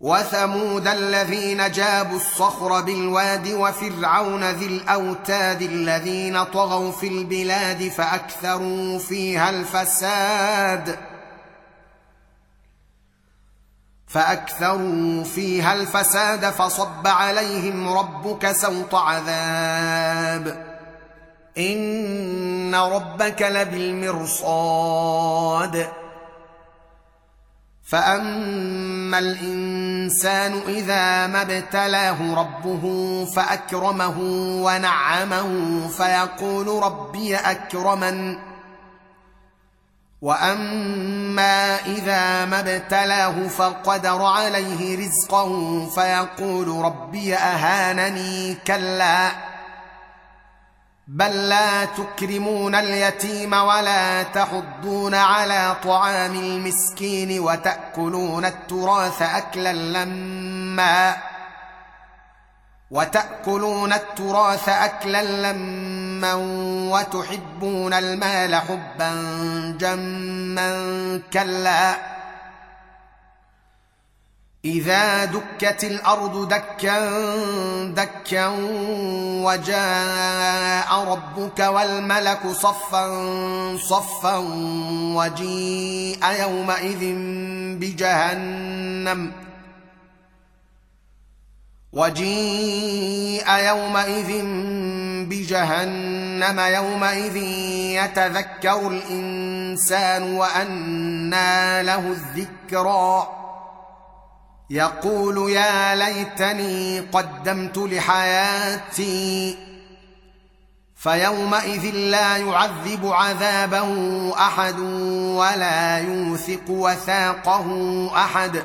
وثمود الذين جابوا الصخر بالواد وفرعون ذي الأوتاد الذين طغوا في البلاد فأكثروا فيها الفساد فأكثروا فيها الفساد فصب عليهم ربك سوط عذاب إن ربك لبالمرصاد فأما الانسان إذا ما ابتلاه ربه فأكرمه ونعمه فيقول ربي أكرمن. وأما إذا ما ابتلاه فقدر عليه رزقه فيقول ربي أهانني كلا. بل لا تكرمون اليتيم ولا تحضون على طعام المسكين وتأكلون التراث أكلا لما وتأكلون التراث أكلا لما وتحبون المال حبا جما كلا إذا دكت الأرض دكا دكا وجاء ربك والملك صفا صفا وجيء يومئذ بجهنم. وجيء يومئذ بجهنم يومئذ يتذكر الإنسان وأنى له الذكرى. يقول يا ليتني قدمت لحياتي فيومئذ لا يعذب عذابه أحد ولا يوثق وثاقه أحد